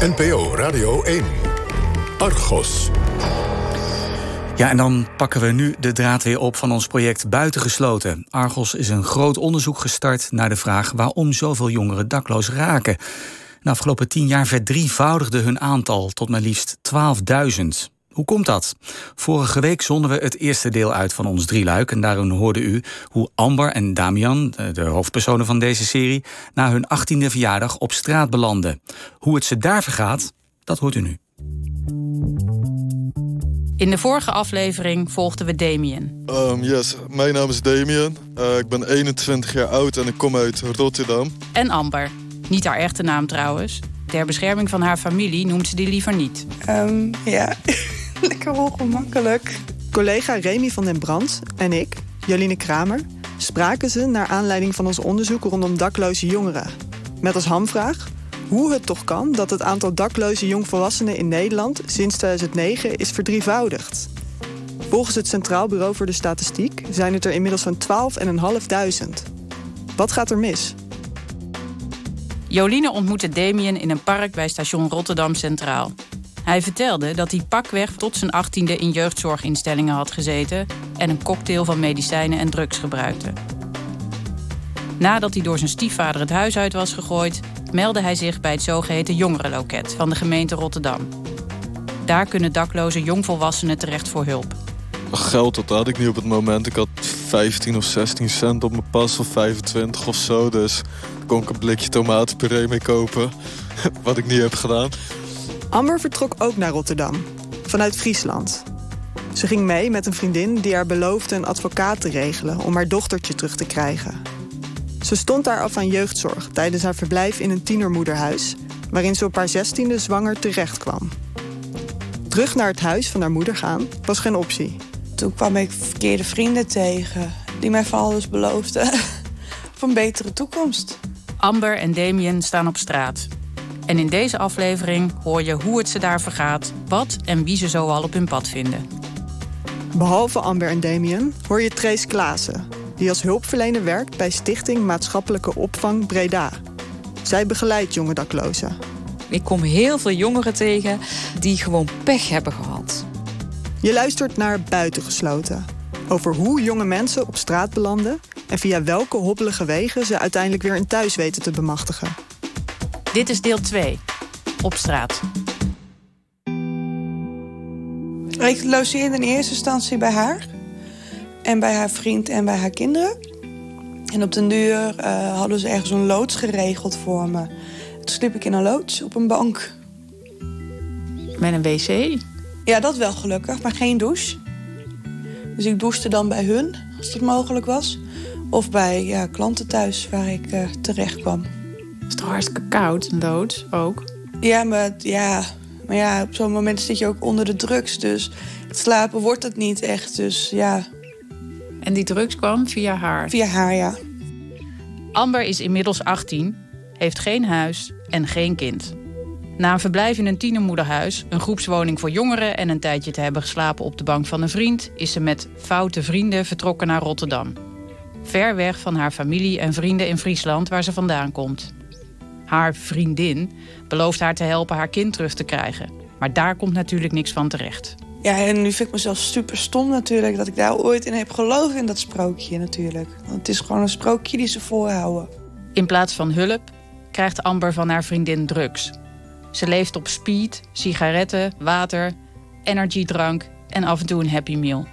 NPO Radio 1. Argos. Ja, en dan pakken we nu de draad weer op van ons project Buitengesloten. Argos is een groot onderzoek gestart naar de vraag waarom zoveel jongeren dakloos raken. De afgelopen tien jaar verdrievoudigde hun aantal tot maar liefst 12.000. Hoe komt dat? Vorige week zonden we het eerste deel uit van ons drieluik. En daarin hoorde u hoe Amber en Damian, de hoofdpersonen van deze serie, na hun 18e verjaardag op straat belanden. Hoe het ze daar vergaat, dat hoort u nu. In de vorige aflevering volgden we Damien. Um, yes, mijn naam is Damien. Uh, ik ben 21 jaar oud en ik kom uit Rotterdam. En Amber. Niet haar echte naam trouwens. Ter bescherming van haar familie noemt ze die liever niet. Um, ja, lekker ongemakkelijk. Collega Remy van den Brand en ik, Joline Kramer, spraken ze naar aanleiding van ons onderzoek rondom dakloze jongeren. Met als hamvraag hoe het toch kan dat het aantal dakloze jongvolwassenen in Nederland sinds 2009 is verdrievoudigd. Volgens het Centraal Bureau voor de Statistiek zijn het er inmiddels van 12.500. Wat gaat er mis? Joline ontmoette Damien in een park bij station Rotterdam Centraal. Hij vertelde dat hij pakweg tot zijn achttiende in jeugdzorginstellingen had gezeten en een cocktail van medicijnen en drugs gebruikte. Nadat hij door zijn stiefvader het huis uit was gegooid, meldde hij zich bij het zogeheten jongerenloket van de gemeente Rotterdam. Daar kunnen dakloze jongvolwassenen terecht voor hulp. Geld, dat had ik niet op het moment. Ik had 15 of 16 cent op mijn pas of 25 of zo. Dus kon ik een blikje tomatenpuree mee kopen. Wat ik niet heb gedaan. Amber vertrok ook naar Rotterdam, vanuit Friesland. Ze ging mee met een vriendin die haar beloofde een advocaat te regelen om haar dochtertje terug te krijgen. Ze stond daar af aan jeugdzorg tijdens haar verblijf in een tienermoederhuis, waarin ze op haar zestiende zwanger terecht kwam. Terug naar het huis van haar moeder gaan was geen optie. Toen kwam ik verkeerde vrienden tegen die mij van alles beloofden voor een betere toekomst. Amber en Damien staan op straat. En in deze aflevering hoor je hoe het ze daar vergaat, wat en wie ze zoal op hun pad vinden. Behalve Amber en Damien hoor je Trace Klaassen, die als hulpverlener werkt bij Stichting Maatschappelijke Opvang Breda. Zij begeleidt jonge daklozen. Ik kom heel veel jongeren tegen die gewoon pech hebben gehad. Je luistert naar Buitengesloten. Over hoe jonge mensen op straat belanden en via welke hobbelige wegen ze uiteindelijk weer een thuis weten te bemachtigen. Dit is deel 2. Op straat. Ik logeerde in eerste instantie bij haar. En bij haar vriend en bij haar kinderen. En op den duur uh, hadden ze ergens een loods geregeld voor me. Toen sliep ik in een loods op een bank. Met een wc? Ja, dat wel gelukkig, maar geen douche. Dus ik douchte dan bij hun, als dat mogelijk was. Of bij ja, klanten thuis, waar ik uh, terecht kwam. Het is toch hartstikke koud, een loods ook? Ja, maar ja, maar ja, op zo'n moment zit je ook onder de drugs. Dus het slapen wordt het niet echt. Dus ja. En die drugs kwam via haar? Via haar, ja. Amber is inmiddels 18, heeft geen huis en geen kind. Na een verblijf in een tienermoederhuis, een groepswoning voor jongeren en een tijdje te hebben geslapen op de bank van een vriend, is ze met foute vrienden vertrokken naar Rotterdam. Ver weg van haar familie en vrienden in Friesland, waar ze vandaan komt. Haar vriendin belooft haar te helpen haar kind terug te krijgen. Maar daar komt natuurlijk niks van terecht. Ja, en nu vind ik mezelf super stom natuurlijk... dat ik daar ooit in heb geloofd in dat sprookje natuurlijk. Want het is gewoon een sprookje die ze voorhouden. In plaats van hulp krijgt Amber van haar vriendin drugs. Ze leeft op speed, sigaretten, water, energiedrank en af en toe een Happy Meal.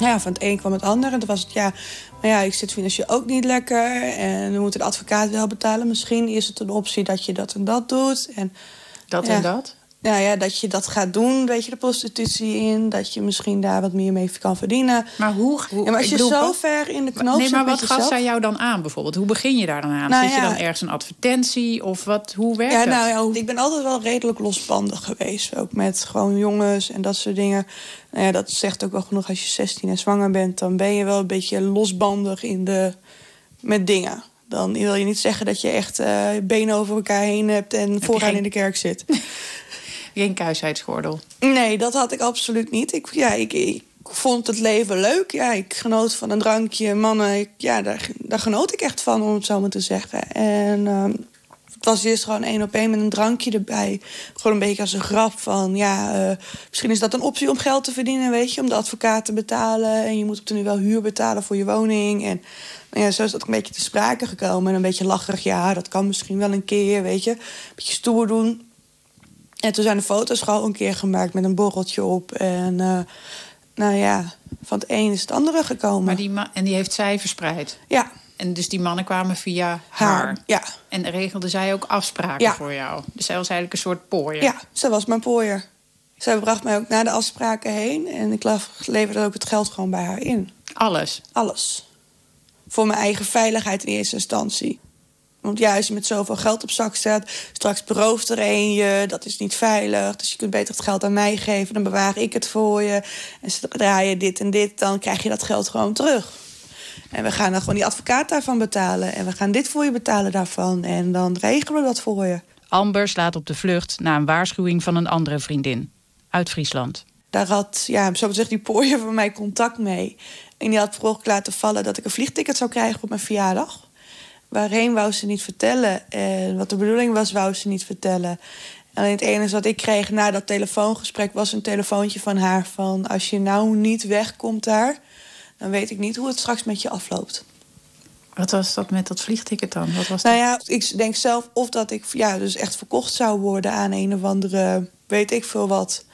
Ja, van het een kwam het ander. En toen was het, ja, maar ja, ik zit financieel ook niet lekker. En we moeten de advocaat wel betalen. Misschien is het een optie dat je dat en dat doet. En, dat ja, en dat? Nou ja, dat je dat gaat doen, weet je, de prostitutie in. Dat je misschien daar wat meer mee kan verdienen. Maar hoe... hoe ja, maar als je bedoel, zo ver in de knoop Nee, maar wat gaf zij jou dan aan bijvoorbeeld? Hoe begin je daar dan aan? Nou, Zit je dan ergens een advertentie? Of wat, hoe werkt Ja, het? nou ja, ik ben altijd wel redelijk losbandig geweest. Ook met gewoon jongens en dat soort dingen. Nou ja, dat zegt ook wel genoeg als je 16 en zwanger bent. Dan ben je wel een beetje losbandig in de, met dingen. Dan wil je niet zeggen dat je echt uh, benen over elkaar heen hebt... en vooraan geen- in de kerk zit. Geen kuisheidsgordel. nee, dat had ik absoluut niet. Ik, ja, ik, vond het leven leuk. Ja, ik genoot van een drankje, mannen. Ik- ja, daar, daar genoot ik echt van, om het zo maar te zeggen. En... ehm, Het was eerst gewoon één op één met een drankje erbij. Gewoon een beetje als een grap van... ja, uh, misschien is dat een optie om geld te verdienen, weet je... om de advocaat te betalen. En je moet op de nu wel huur betalen voor je woning. En nou ja, zo is dat een beetje te sprake gekomen. En een beetje lacherig, ja, dat kan misschien wel een keer, weet je. Een beetje stoer doen. En toen zijn de foto's gewoon een keer gemaakt met een borreltje op. En uh, nou ja, van het een is het andere gekomen. Maar die en die heeft zij verspreid? Ja. En dus die mannen kwamen via haar? haar ja. En regelde zij ook afspraken ja. voor jou? Dus zij was eigenlijk een soort pooier? Ja, zij was mijn pooier. Zij bracht mij ook naar de afspraken heen. En ik leverde ook het geld gewoon bij haar in. Alles? Alles. Voor mijn eigen veiligheid in eerste instantie. Want ja, als je met zoveel geld op zak staat, straks berooft er een je, dat is niet veilig. Dus je kunt beter het geld aan mij geven, dan bewaar ik het voor je. En zodra je dit en dit, dan krijg je dat geld gewoon terug. En we gaan dan gewoon die advocaat daarvan betalen. En we gaan dit voor je betalen daarvan. En dan regelen we dat voor je. Amber slaat op de vlucht na een waarschuwing van een andere vriendin. Uit Friesland. Daar had, ja, zo gezegd, die pooier van mij contact mee. En die had vroeg laten vallen dat ik een vliegticket zou krijgen op mijn verjaardag. Waarheen wou ze niet vertellen. En wat de bedoeling was, wou ze niet vertellen. Alleen het enige wat ik kreeg na dat telefoongesprek was een telefoontje van haar van... als je nou niet wegkomt daar, dan weet ik niet hoe het straks met je afloopt. Wat was dat met dat vliegticket dan? Wat was nou ja, ik denk zelf of dat ik ja, dus echt verkocht zou worden aan een of andere, weet ik veel wat.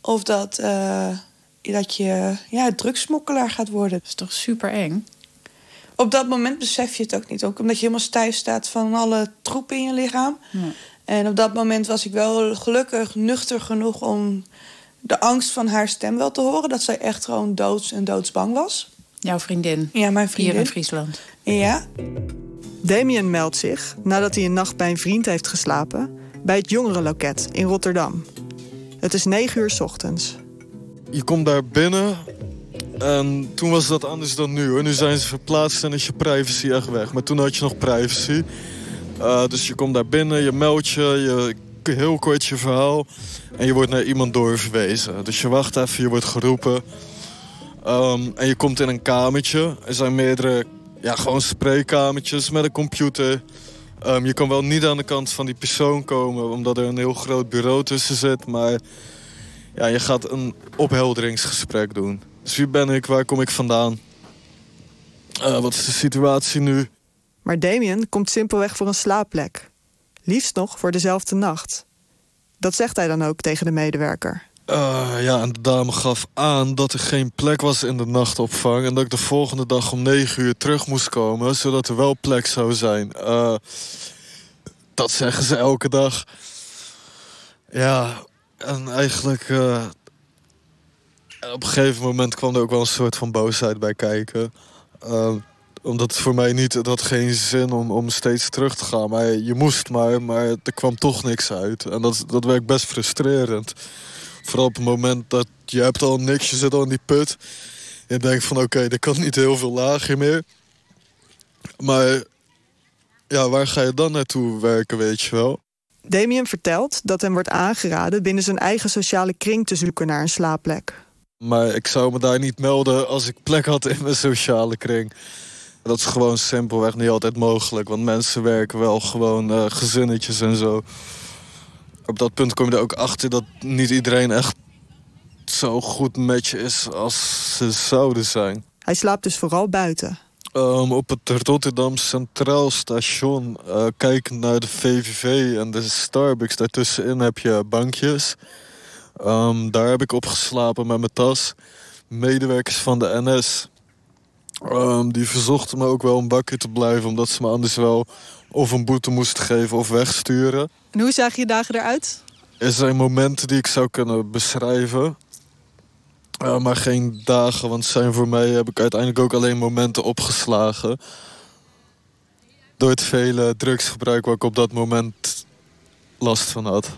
Of dat, uh, dat je ja, drugsmokkelaar gaat worden. Dat is toch super eng? Op dat moment besef je het ook niet. Ook omdat je helemaal stijf staat van alle troep in je lichaam. Ja. En op dat moment was ik wel gelukkig nuchter genoeg om de angst van haar stem wel te horen. Dat zij echt gewoon doods en doodsbang was. Jouw vriendin? Ja, mijn vriendin. Hier in Friesland? Ja. Damien meldt zich, nadat hij een nacht bij een vriend heeft geslapen... bij het jongerenloket in Rotterdam. Het is negen uur s ochtends. Je komt daar binnen en toen was dat anders dan nu. Nu zijn ze verplaatst en is je privacy echt weg. Maar toen had je nog privacy. Uh, dus je komt daar binnen, je meldt je, je heel kort je verhaal... en je wordt naar iemand doorverwezen. Dus je wacht even, je wordt geroepen... Um, en je komt in een kamertje. Er zijn meerdere, ja, gewoon spreekkamertjes met een computer. Um, je kan wel niet aan de kant van die persoon komen... omdat er een heel groot bureau tussen zit. Maar ja, je gaat een ophelderingsgesprek doen. Dus wie ben ik? Waar kom ik vandaan? Uh, wat is de situatie nu? Maar Damien komt simpelweg voor een slaapplek. Liefst nog voor dezelfde nacht. Dat zegt hij dan ook tegen de medewerker. Uh, ja, en de dame gaf aan dat er geen plek was in de nachtopvang... en dat ik de volgende dag om negen uur terug moest komen... zodat er wel plek zou zijn. Uh, dat zeggen ze elke dag. Ja, en eigenlijk... Uh, op een gegeven moment kwam er ook wel een soort van boosheid bij kijken. omdat het voor mij niet... Het had geen zin om, om steeds terug te gaan. Maar je moest maar, maar er kwam toch niks uit. En dat, dat werkt best frustrerend. Vooral op het moment dat je hebt al niks, je zit al in die put. Je denkt van oké, okay, er kan niet heel veel lager meer. Maar ja, waar ga je dan naartoe werken, weet je wel? Damien vertelt dat hem wordt aangeraden binnen zijn eigen sociale kring te zoeken naar een slaapplek. Maar ik zou me daar niet melden als ik plek had in mijn sociale kring. Dat is gewoon simpelweg niet altijd mogelijk. Want mensen werken wel gewoon uh, gezinnetjes en zo op dat punt kom je er ook achter dat niet iedereen echt zo goed met je is als ze zouden zijn. Hij slaapt dus vooral buiten. Um, op het Rotterdam Centraal Station, uh, kijkend naar de VVV en de Starbucks, daartussenin heb je bankjes. Um, daar heb ik op geslapen met mijn tas. Medewerkers van de NS, um, die verzochten me ook wel om wakker te blijven, omdat ze me anders wel of een boete moesten geven of wegsturen. En hoe zagen je dagen eruit? Er zijn momenten die ik zou kunnen beschrijven. Uh, maar geen dagen, want zijn voor mij heb ik uiteindelijk ook alleen momenten opgeslagen. Door het vele drugsgebruik waar ik op dat moment last van had.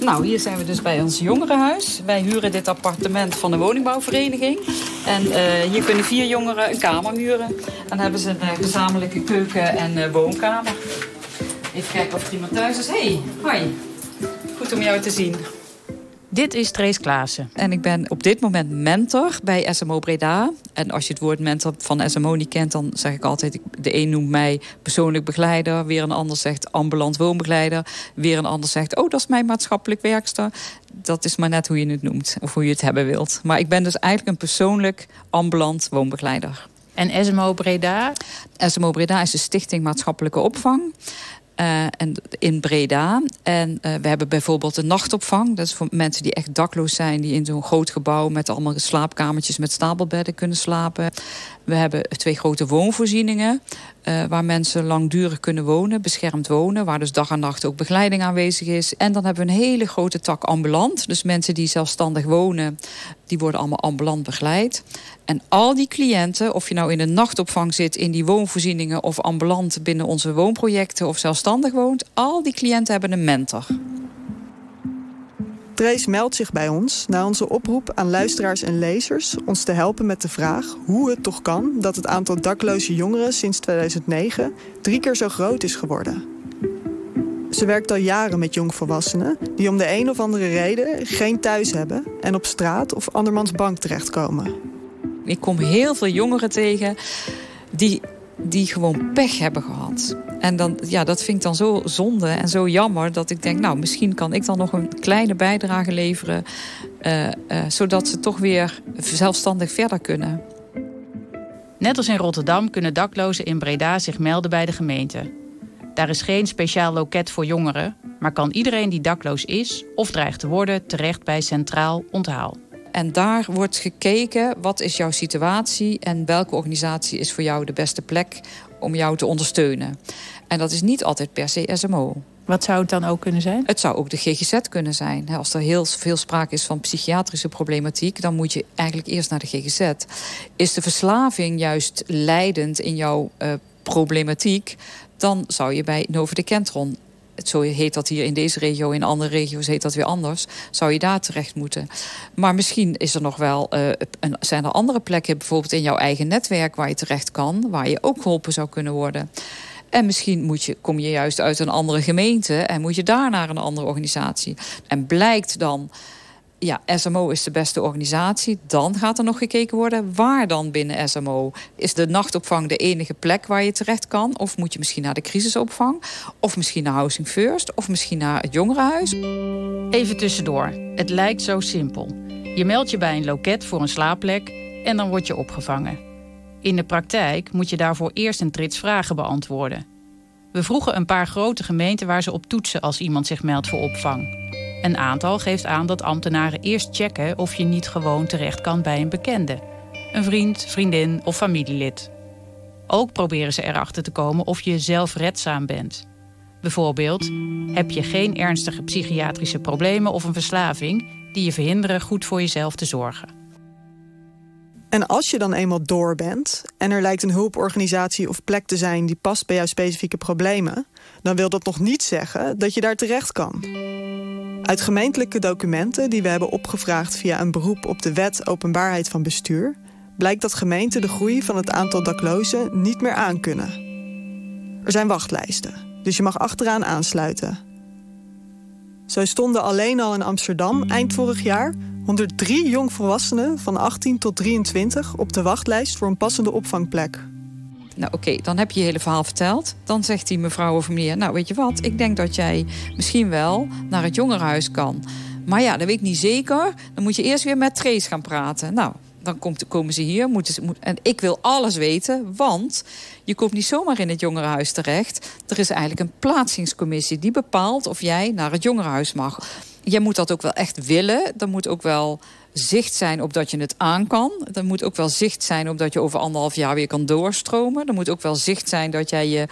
Nou, hier zijn we dus bij ons jongerenhuis. Wij huren dit appartement van de woningbouwvereniging. En uh, hier kunnen vier jongeren een kamer huren. Dan hebben ze een uh, gezamenlijke keuken en uh, woonkamer. Even kijken of er iemand thuis is. Hey, hoi. Goed om jou te zien. Dit is Trace Klaassen. En ik ben op dit moment mentor bij SMO Breda. En als je het woord mentor van SMO niet kent, dan zeg ik altijd... de een noemt mij persoonlijk begeleider... weer een ander zegt ambulant woonbegeleider... weer een ander zegt, oh, dat is mijn maatschappelijk werkster. Dat is maar net hoe je het noemt, of hoe je het hebben wilt. Maar ik ben dus eigenlijk een persoonlijk ambulant woonbegeleider. En SMO Breda? SMO Breda is de Stichting Maatschappelijke Opvang. Uh, en in Breda. En uh, we hebben bijvoorbeeld een nachtopvang. Dat is voor mensen die echt dakloos zijn. Die in zo'n groot gebouw met allemaal slaapkamertjes met stapelbedden kunnen slapen. We hebben twee grote woonvoorzieningen. Uh, waar mensen langdurig kunnen wonen, beschermd wonen. Waar dus dag en nacht ook begeleiding aanwezig is. En dan hebben we een hele grote tak ambulant. Dus mensen die zelfstandig wonen, die worden allemaal ambulant begeleid. En al die cliënten, of je nou in een nachtopvang zit... in die woonvoorzieningen of ambulant binnen onze woonprojecten... of zelfstandig woont, al die cliënten hebben een mentor. Trace meldt zich bij ons na onze oproep aan luisteraars en lezers ons te helpen met de vraag hoe het toch kan dat het aantal dakloze jongeren sinds 2009 drie keer zo groot is geworden. Ze werkt al jaren met jongvolwassenen die om de een of andere reden geen thuis hebben en op straat of andermans bank terechtkomen. Ik kom heel veel jongeren tegen die, die gewoon pech hebben gehad. En dan, ja, dat vind ik dan zo zonde en zo jammer dat ik denk, nou, misschien kan ik dan nog een kleine bijdrage leveren, uh, uh, zodat ze toch weer zelfstandig verder kunnen. Net als in Rotterdam kunnen daklozen in Breda zich melden bij de gemeente. Daar is geen speciaal loket voor jongeren, maar kan iedereen die dakloos is of dreigt te worden terecht bij Centraal Onthaal. En daar wordt gekeken wat is jouw situatie en welke organisatie is voor jou de beste plek om jou te ondersteunen. En dat is niet altijd per se SMO. Wat zou het dan ook kunnen zijn? Het zou ook de GGZ kunnen zijn. Als er heel veel sprake is van psychiatrische problematiek... dan moet je eigenlijk eerst naar de GGZ. Is de verslaving juist leidend in jouw uh, problematiek... dan zou je bij Novo de Kentron zo heet dat hier in deze regio, in andere regio's heet dat weer anders, zou je daar terecht moeten. Maar misschien is er nog wel, uh, een, zijn er andere plekken, bijvoorbeeld in jouw eigen netwerk, waar je terecht kan, waar je ook geholpen zou kunnen worden. En misschien moet je, kom je juist uit een andere gemeente en moet je daar naar een andere organisatie. En blijkt dan ja, SMO is de beste organisatie. Dan gaat er nog gekeken worden waar dan binnen SMO. Is de nachtopvang de enige plek waar je terecht kan? Of moet je misschien naar de crisisopvang? Of misschien naar Housing First? Of misschien naar het jongerenhuis? Even tussendoor. Het lijkt zo simpel. Je meldt je bij een loket voor een slaapplek en dan word je opgevangen. In de praktijk moet je daarvoor eerst een trits vragen beantwoorden. We vroegen een paar grote gemeenten waar ze op toetsen als iemand zich meldt voor opvang. Een aantal geeft aan dat ambtenaren eerst checken of je niet gewoon terecht kan bij een bekende. Een vriend, vriendin of familielid. Ook proberen ze erachter te komen of je zelfredzaam bent. Bijvoorbeeld, heb je geen ernstige psychiatrische problemen of een verslaving die je verhinderen goed voor jezelf te zorgen. En als je dan eenmaal door bent en er lijkt een hulporganisatie of plek te zijn die past bij jouw specifieke problemen, dan wil dat nog niet zeggen dat je daar terecht kan. Uit gemeentelijke documenten die we hebben opgevraagd via een beroep op de wet openbaarheid van bestuur, blijkt dat gemeenten de groei van het aantal daklozen niet meer aankunnen. Er zijn wachtlijsten, dus je mag achteraan aansluiten. Zo stonden alleen al in Amsterdam eind vorig jaar 103 jongvolwassenen van 18 tot 23 op de wachtlijst voor een passende opvangplek. Nou oké, dan heb je je hele verhaal verteld. Dan zegt die mevrouw of meneer, nou weet je wat, ik denk dat jij misschien wel naar het jongerenhuis kan. Maar ja, dat weet ik niet zeker. Dan moet je eerst weer met Trace gaan praten. Nou, dan komt, komen ze hier. Moet, en ik wil alles weten, want je komt niet zomaar in het jongerenhuis terecht. Er is eigenlijk een plaatsingscommissie die bepaalt of jij naar het jongerenhuis mag. Jij moet dat ook wel echt willen. Er moet ook wel zicht zijn op dat je het aan kan. Er moet ook wel zicht zijn op dat je over anderhalf jaar weer kan doorstromen. Er moet ook wel zicht zijn dat jij je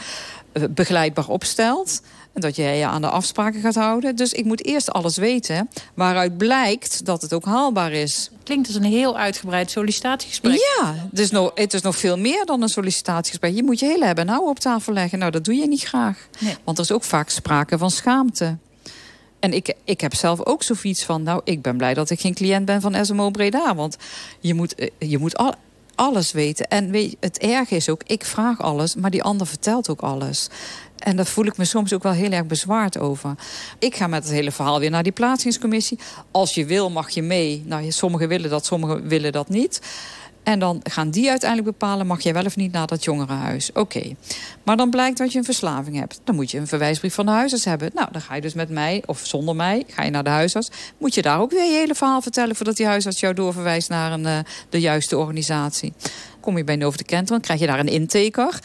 eh, begeleidbaar opstelt. En dat jij je aan de afspraken gaat houden. Dus ik moet eerst alles weten waaruit blijkt dat het ook haalbaar is. Klinkt als een heel uitgebreid sollicitatiegesprek. Ja, het is nog, het is nog veel meer dan een sollicitatiegesprek. Je moet je hele hebben nou op tafel leggen. Nou, dat doe je niet graag. Nee. Want er is ook vaak sprake van schaamte. En ik, ik heb zelf ook zoiets van... nou, ik ben blij dat ik geen cliënt ben van SMO Breda. Want je moet, eh, je moet al, alles weten. En weet, het erge is ook, ik vraag alles, maar die ander vertelt ook alles. En daar voel ik me soms ook wel heel erg bezwaard over. Ik ga met het hele verhaal weer naar die plaatsingscommissie. Als je wil, mag je mee. Nou, sommigen willen dat, sommigen willen dat niet. En dan gaan die uiteindelijk bepalen... mag jij wel of niet naar dat jongerenhuis. Oké. Maar dan blijkt dat je een verslaving hebt. Dan moet je een verwijsbrief van de huisarts hebben. Nou, dan ga je dus met mij of zonder mij... ga je naar de huisarts. Moet je daar ook weer je hele verhaal vertellen... voordat die huisarts jou doorverwijst naar een, uh, de juiste organisatie. Kom je bij Over de Kent, dan krijg je daar een inteker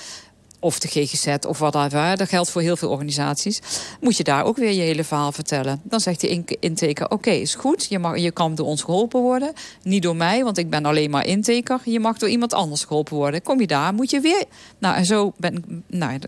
of de GGZ of wat daar. Dat geldt voor heel veel organisaties. Moet je daar ook weer je hele verhaal vertellen. Dan zegt die inteker, oké, is goed. Je, mag, je kan door ons geholpen worden. Niet door mij, want ik ben alleen maar inteker. Je mag door iemand anders geholpen worden. Kom je daar, moet je weer... Nou, en zo ben Nou,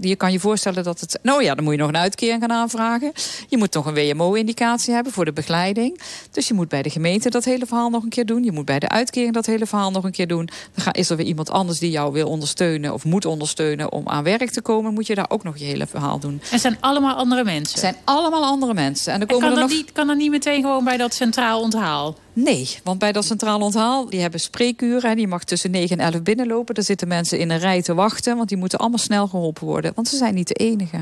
je kan je voorstellen dat het... Nou ja, dan moet je nog een uitkering gaan aanvragen. Je moet toch een WMO-indicatie hebben voor de begeleiding. Dus je moet bij de gemeente dat hele verhaal nog een keer doen. Je moet bij de uitkering dat hele verhaal nog een keer doen. Dan is er weer iemand anders die jou wil ondersteunen... of moet ondersteunen om aan werk te komen. Moet je daar ook nog je hele verhaal doen. En zijn allemaal andere mensen? Het zijn allemaal andere mensen. En, dan komen kan, er nog... niet, kan dat niet meteen gewoon bij dat centraal onthaal? Nee, want bij dat centraal onthaal, die hebben spreekuren. Die mag tussen 9 en 11 binnenlopen. Daar zitten mensen in een rij te wachten, want die moeten allemaal snel geholpen worden. Want ze zijn niet de enige.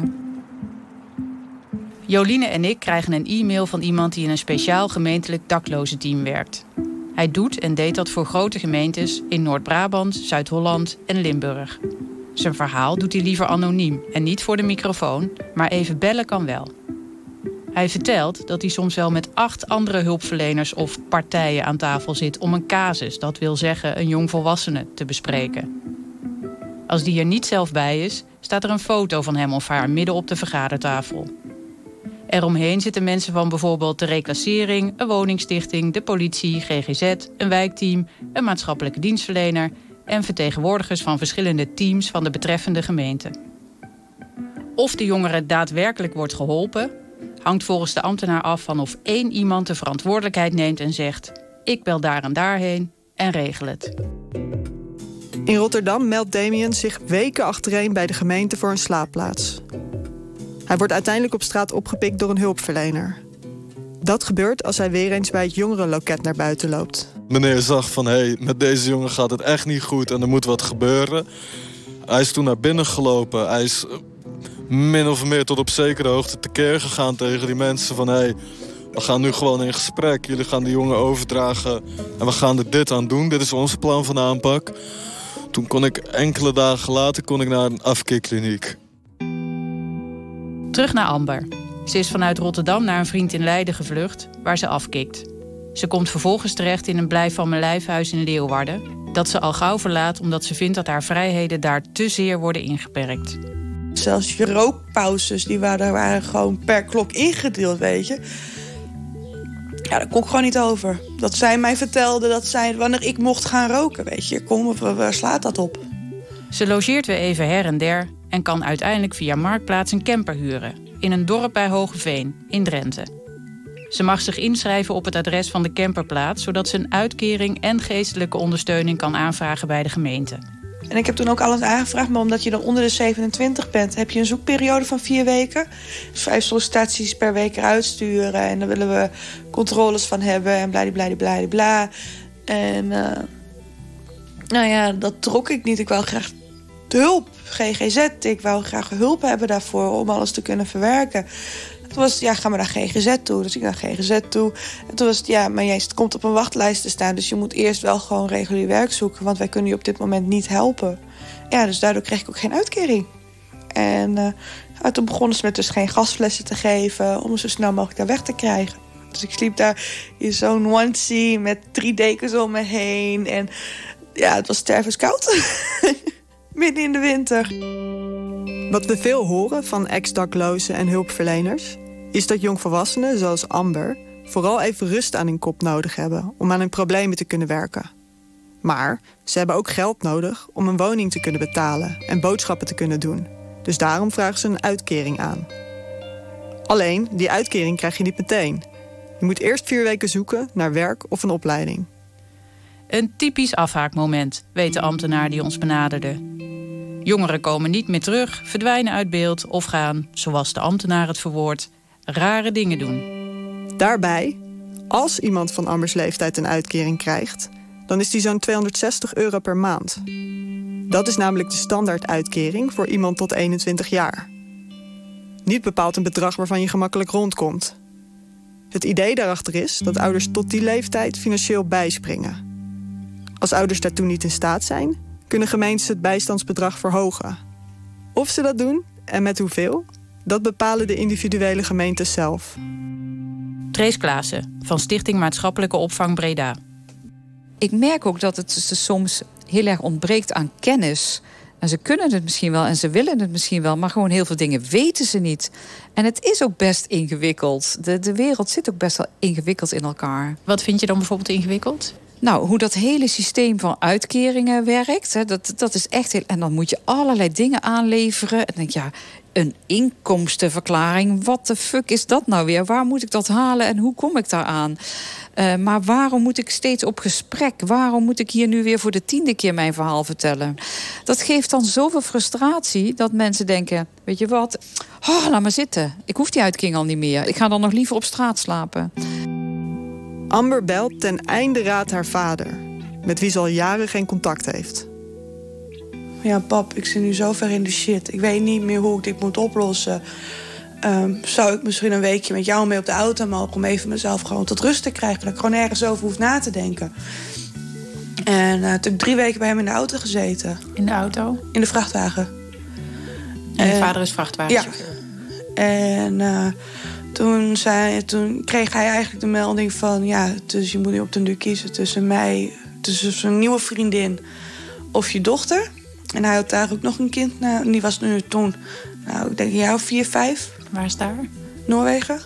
Joline en ik krijgen een e-mail van iemand die in een speciaal gemeentelijk daklozenteam werkt. Hij doet en deed dat voor grote gemeentes in Noord-Brabant, Zuid-Holland en Limburg. Zijn verhaal doet hij liever anoniem en niet voor de microfoon, maar even bellen kan wel. Hij vertelt dat hij soms wel met acht andere hulpverleners of partijen aan tafel zit om een casus, dat wil zeggen een jongvolwassene, te bespreken. Als die er niet zelf bij is, staat er een foto van hem of haar midden op de vergadertafel. Eromheen zitten mensen van bijvoorbeeld de reclassering, een woningstichting, de politie, GGZ, een wijkteam, een maatschappelijke dienstverlener en vertegenwoordigers van verschillende teams van de betreffende gemeente. Of de jongere daadwerkelijk wordt geholpen, hangt volgens de ambtenaar af van of één iemand de verantwoordelijkheid neemt en zegt: Ik bel daar en daarheen en regel het. In Rotterdam meldt Damien zich weken achtereen bij de gemeente voor een slaapplaats. Hij wordt uiteindelijk op straat opgepikt door een hulpverlener. Dat gebeurt als hij weer eens bij het jongerenloket naar buiten loopt. Meneer zag van, hé, hey, met deze jongen gaat het echt niet goed en er moet wat gebeuren. Hij is toen naar binnen gelopen. Hij is min of meer tot op zekere hoogte tekeer gegaan tegen die mensen van... hé, hey, we gaan nu gewoon in gesprek. Jullie gaan die jongen overdragen en we gaan er dit aan doen. Dit is onze plan van aanpak. Toen kon ik enkele dagen later kon ik naar een afkeerkliniek. Terug naar Amber. Ze is vanuit Rotterdam naar een vriend in Leiden gevlucht, waar ze afkikt. Ze komt vervolgens terecht in een blijf van mijn lijfhuis in Leeuwarden... dat ze al gauw verlaat omdat ze vindt dat haar vrijheden daar te zeer worden ingeperkt. Zelfs je rookpauzes, die waren, waren gewoon per klok ingedeeld, weet je. Ja, daar kon ik gewoon niet over. Dat zij mij vertelde dat zij, wanneer ik mocht gaan roken, weet je. Kom, waar slaat dat op? Ze logeert weer even her en der en kan uiteindelijk via Marktplaats een camper huren. In een dorp bij Hogeveen, in Drenthe. Ze mag zich inschrijven op het adres van de camperplaats... zodat ze een uitkering en geestelijke ondersteuning kan aanvragen bij de gemeente. En ik heb toen ook alles aangevraagd, maar omdat je dan onder de 27 bent... heb je een zoekperiode van vier weken. Dus vijf sollicitaties per week eruit sturen. En daar willen we controles van hebben en bladibladibladibla. bla. En uh, nou ja, dat trok ik niet. Ik wou graag hulp, GGZ. Ik wou graag hulp hebben daarvoor om alles te kunnen verwerken. Toen was het, ja, ga maar naar GGZ toe. Dus ik naar GGZ toe. En toen was het, ja, maar jij komt op een wachtlijst te staan. Dus je moet eerst wel gewoon regulier werk zoeken. Want wij kunnen je op dit moment niet helpen. Ja, dus daardoor kreeg ik ook geen uitkering. En uh, toen begonnen ze met dus geen gasflessen te geven... om zo snel mogelijk daar weg te krijgen. Dus ik sliep daar in zo'n onesie met drie dekens om me heen. En ja, het was stervenskoud. Midden in de winter. Wat we veel horen van ex-daklozen en hulpverleners is dat jongvolwassenen zoals Amber vooral even rust aan hun kop nodig hebben om aan hun problemen te kunnen werken. Maar ze hebben ook geld nodig om een woning te kunnen betalen en boodschappen te kunnen doen. Dus daarom vragen ze een uitkering aan. Alleen, die uitkering krijg je niet meteen. Je moet eerst vier weken zoeken naar werk of een opleiding. Een typisch afhaakmoment, weet de ambtenaar die ons benaderde. Jongeren komen niet meer terug, verdwijnen uit beeld of gaan, zoals de ambtenaar het verwoordt, rare dingen doen. Daarbij, als iemand van Ambers leeftijd een uitkering krijgt, dan is die zo'n 260 euro per maand. Dat is namelijk de standaarduitkering voor iemand tot 21 jaar. Niet bepaald een bedrag waarvan je gemakkelijk rondkomt. Het idee daarachter is dat ouders tot die leeftijd financieel bijspringen. Als ouders daartoe niet in staat zijn, kunnen gemeentes het bijstandsbedrag verhogen. Of ze dat doen en met hoeveel, dat bepalen de individuele gemeentes zelf. Trace Klaassen van Stichting Maatschappelijke Opvang Breda. Ik merk ook dat het soms heel erg ontbreekt aan kennis. En ze kunnen het misschien wel en ze willen het misschien wel, maar gewoon heel veel dingen weten ze niet. En het is ook best ingewikkeld. De, de wereld zit ook best wel ingewikkeld in elkaar. Wat vind je dan bijvoorbeeld ingewikkeld? Nou, hoe dat hele systeem van uitkeringen werkt, hè, dat, dat is echt heel. En dan moet je allerlei dingen aanleveren. En dan denk ja, een inkomstenverklaring. Wat de fuck is dat nou weer? Waar moet ik dat halen en hoe kom ik daar aan? Uh, maar waarom moet ik steeds op gesprek? Waarom moet ik hier nu weer voor de tiende keer mijn verhaal vertellen? Dat geeft dan zoveel frustratie dat mensen denken: Weet je wat? Oh, laat maar zitten. Ik hoef die uitkering al niet meer. Ik ga dan nog liever op straat slapen. Amber belt ten einde raad haar vader, met wie ze al jaren geen contact heeft. Ja, pap, ik zit nu zo ver in de shit. Ik weet niet meer hoe ik dit moet oplossen. Um, zou ik misschien een weekje met jou mee op de auto mogen... om even mezelf gewoon tot rust te krijgen. Dat ik gewoon ergens over hoef na te denken. En uh, toen heb ik drie weken bij hem in de auto gezeten. In de auto? In de vrachtwagen. En je vader is vrachtwagen? Ja. En uh, toen, zei, toen kreeg hij eigenlijk de melding van... ja, dus je moet nu op de duur kiezen tussen mij... tussen zijn nieuwe vriendin of je dochter... En hij had daar ook nog een kind. Nou, die was nu toen, nou, ik denk of vier, vijf. Waar is daar? Noorwegen.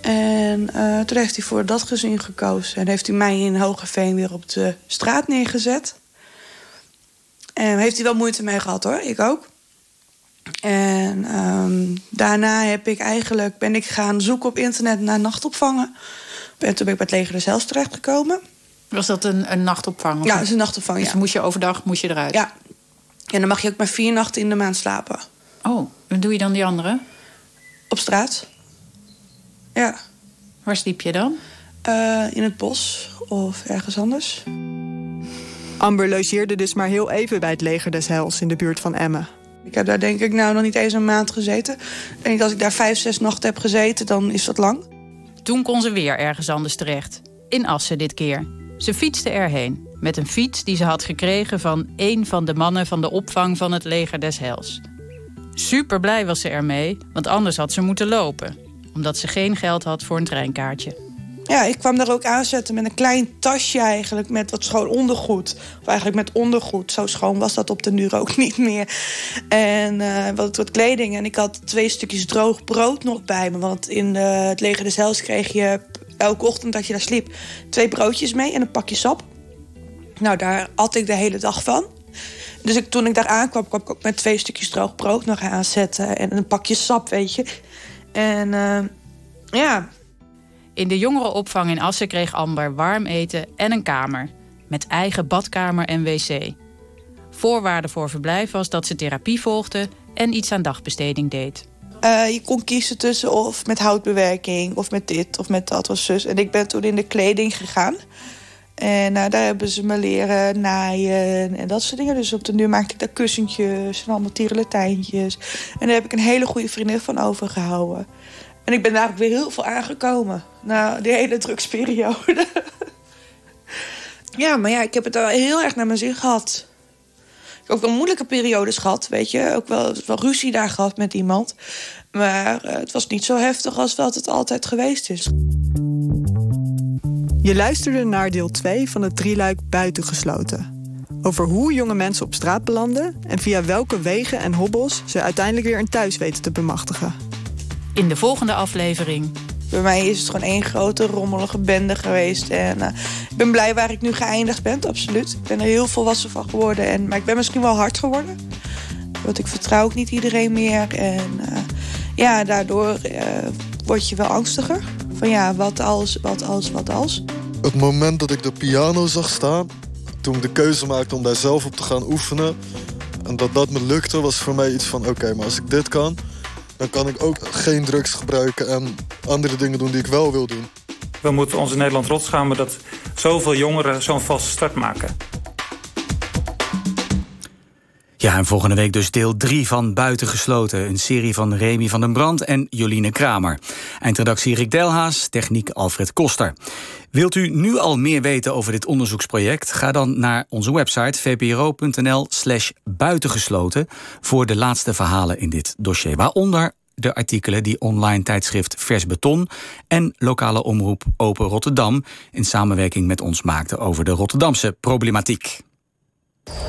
En uh, toen heeft hij voor dat gezin gekozen. En heeft hij mij in Hogeveen weer op de straat neergezet. En heeft hij wel moeite mee gehad hoor, ik ook. En um, daarna heb ik eigenlijk, ben ik gaan zoeken op internet naar nachtopvangen. En toen ben ik bij het leger des Hels terechtgekomen. Was dat een, een nachtopvang? Ja, dat is een nachtopvang, dus ja. moest je overdag moest je eruit? Ja. En dan mag je ook maar vier nachten in de maand slapen. Oh, en doe je dan die andere? Op straat. Ja. Waar sliep je dan? Uh, in het bos of ergens anders. Amber logeerde dus maar heel even bij het leger des Heils in de buurt van Emmen. Ik heb daar denk ik nou nog niet eens een maand gezeten. En als ik daar vijf, zes nachten heb gezeten, dan is dat lang. Toen kon ze weer ergens anders terecht. In Assen dit keer. Ze fietste erheen. Met een fiets die ze had gekregen van een van de mannen van de opvang van het leger des Heils. Super blij was ze ermee, want anders had ze moeten lopen. Omdat ze geen geld had voor een treinkaartje. Ja, ik kwam daar ook aanzetten met een klein tasje eigenlijk met wat schoon ondergoed. Of eigenlijk met ondergoed. Zo schoon was dat op de duur ook niet meer. En uh, wat, wat kleding. En ik had twee stukjes droog brood nog bij me. Want in de, het leger des Heils kreeg je elke ochtend dat je daar sliep... twee broodjes mee en een pakje sap. Nou, daar at ik de hele dag van. Dus ik, toen ik daar aankwam, kwam ik ook met twee stukjes droog brood nog aanzetten. En een pakje sap, weet je. En uh, ja. In de jongerenopvang in Assen kreeg Amber warm eten en een kamer. Met eigen badkamer en wc. Voorwaarde voor verblijf was dat ze therapie volgde en iets aan dagbesteding deed. Uh, je kon kiezen tussen of met houtbewerking of met dit of met dat of zus. En ik ben toen in de kleding gegaan. En uh, daar hebben ze me leren naaien en dat soort dingen. Dus op de nu maakte ik daar kussentjes en allemaal tierenlatijntjes. En daar heb ik een hele goede vriendin van overgehouden. En ik ben daar ook weer heel veel aangekomen. Na die hele drugsperiode. ja, maar ja, ik heb het wel heel erg naar mijn zin gehad. Ik heb ook wel moeilijke periodes gehad, weet je. Ook wel, wel ruzie daar gehad met iemand. Maar uh, het was niet zo heftig als wat het altijd geweest is. Je luisterde naar deel 2 van het drieluik Buitengesloten. Over hoe jonge mensen op straat belanden en via welke wegen en hobbels ze uiteindelijk weer een thuis weten te bemachtigen. In de volgende aflevering. Bij mij is het gewoon één grote rommelige bende geweest. En uh, ik ben blij waar ik nu geëindigd ben, absoluut. Ik ben er heel volwassen van geworden. En, maar ik ben misschien wel hard geworden. Want ik vertrouw ook niet iedereen meer. En uh, ja, daardoor uh, word je wel angstiger. Van ja, wat als, wat als, wat als. Het moment dat ik de piano zag staan... toen ik de keuze maakte om daar zelf op te gaan oefenen... en dat dat me lukte, was voor mij iets van... oké, okay, maar als ik dit kan, dan kan ik ook geen drugs gebruiken... en andere dingen doen die ik wel wil doen. We moeten ons in Nederland rotschamen dat zoveel jongeren zo'n valse start maken. Ja, en volgende week dus deel 3 van Buitengesloten. Een serie van Remy van den Brand en Joline Kramer. Eindredactie Rick Delhaas, techniek Alfred Koster. Wilt u nu al meer weten over dit onderzoeksproject? Ga dan naar onze website vpro.nl slash buitengesloten... voor de laatste verhalen in dit dossier. Waaronder de artikelen die online tijdschrift Vers Beton... en lokale omroep Open Rotterdam... in samenwerking met ons maakten over de Rotterdamse problematiek.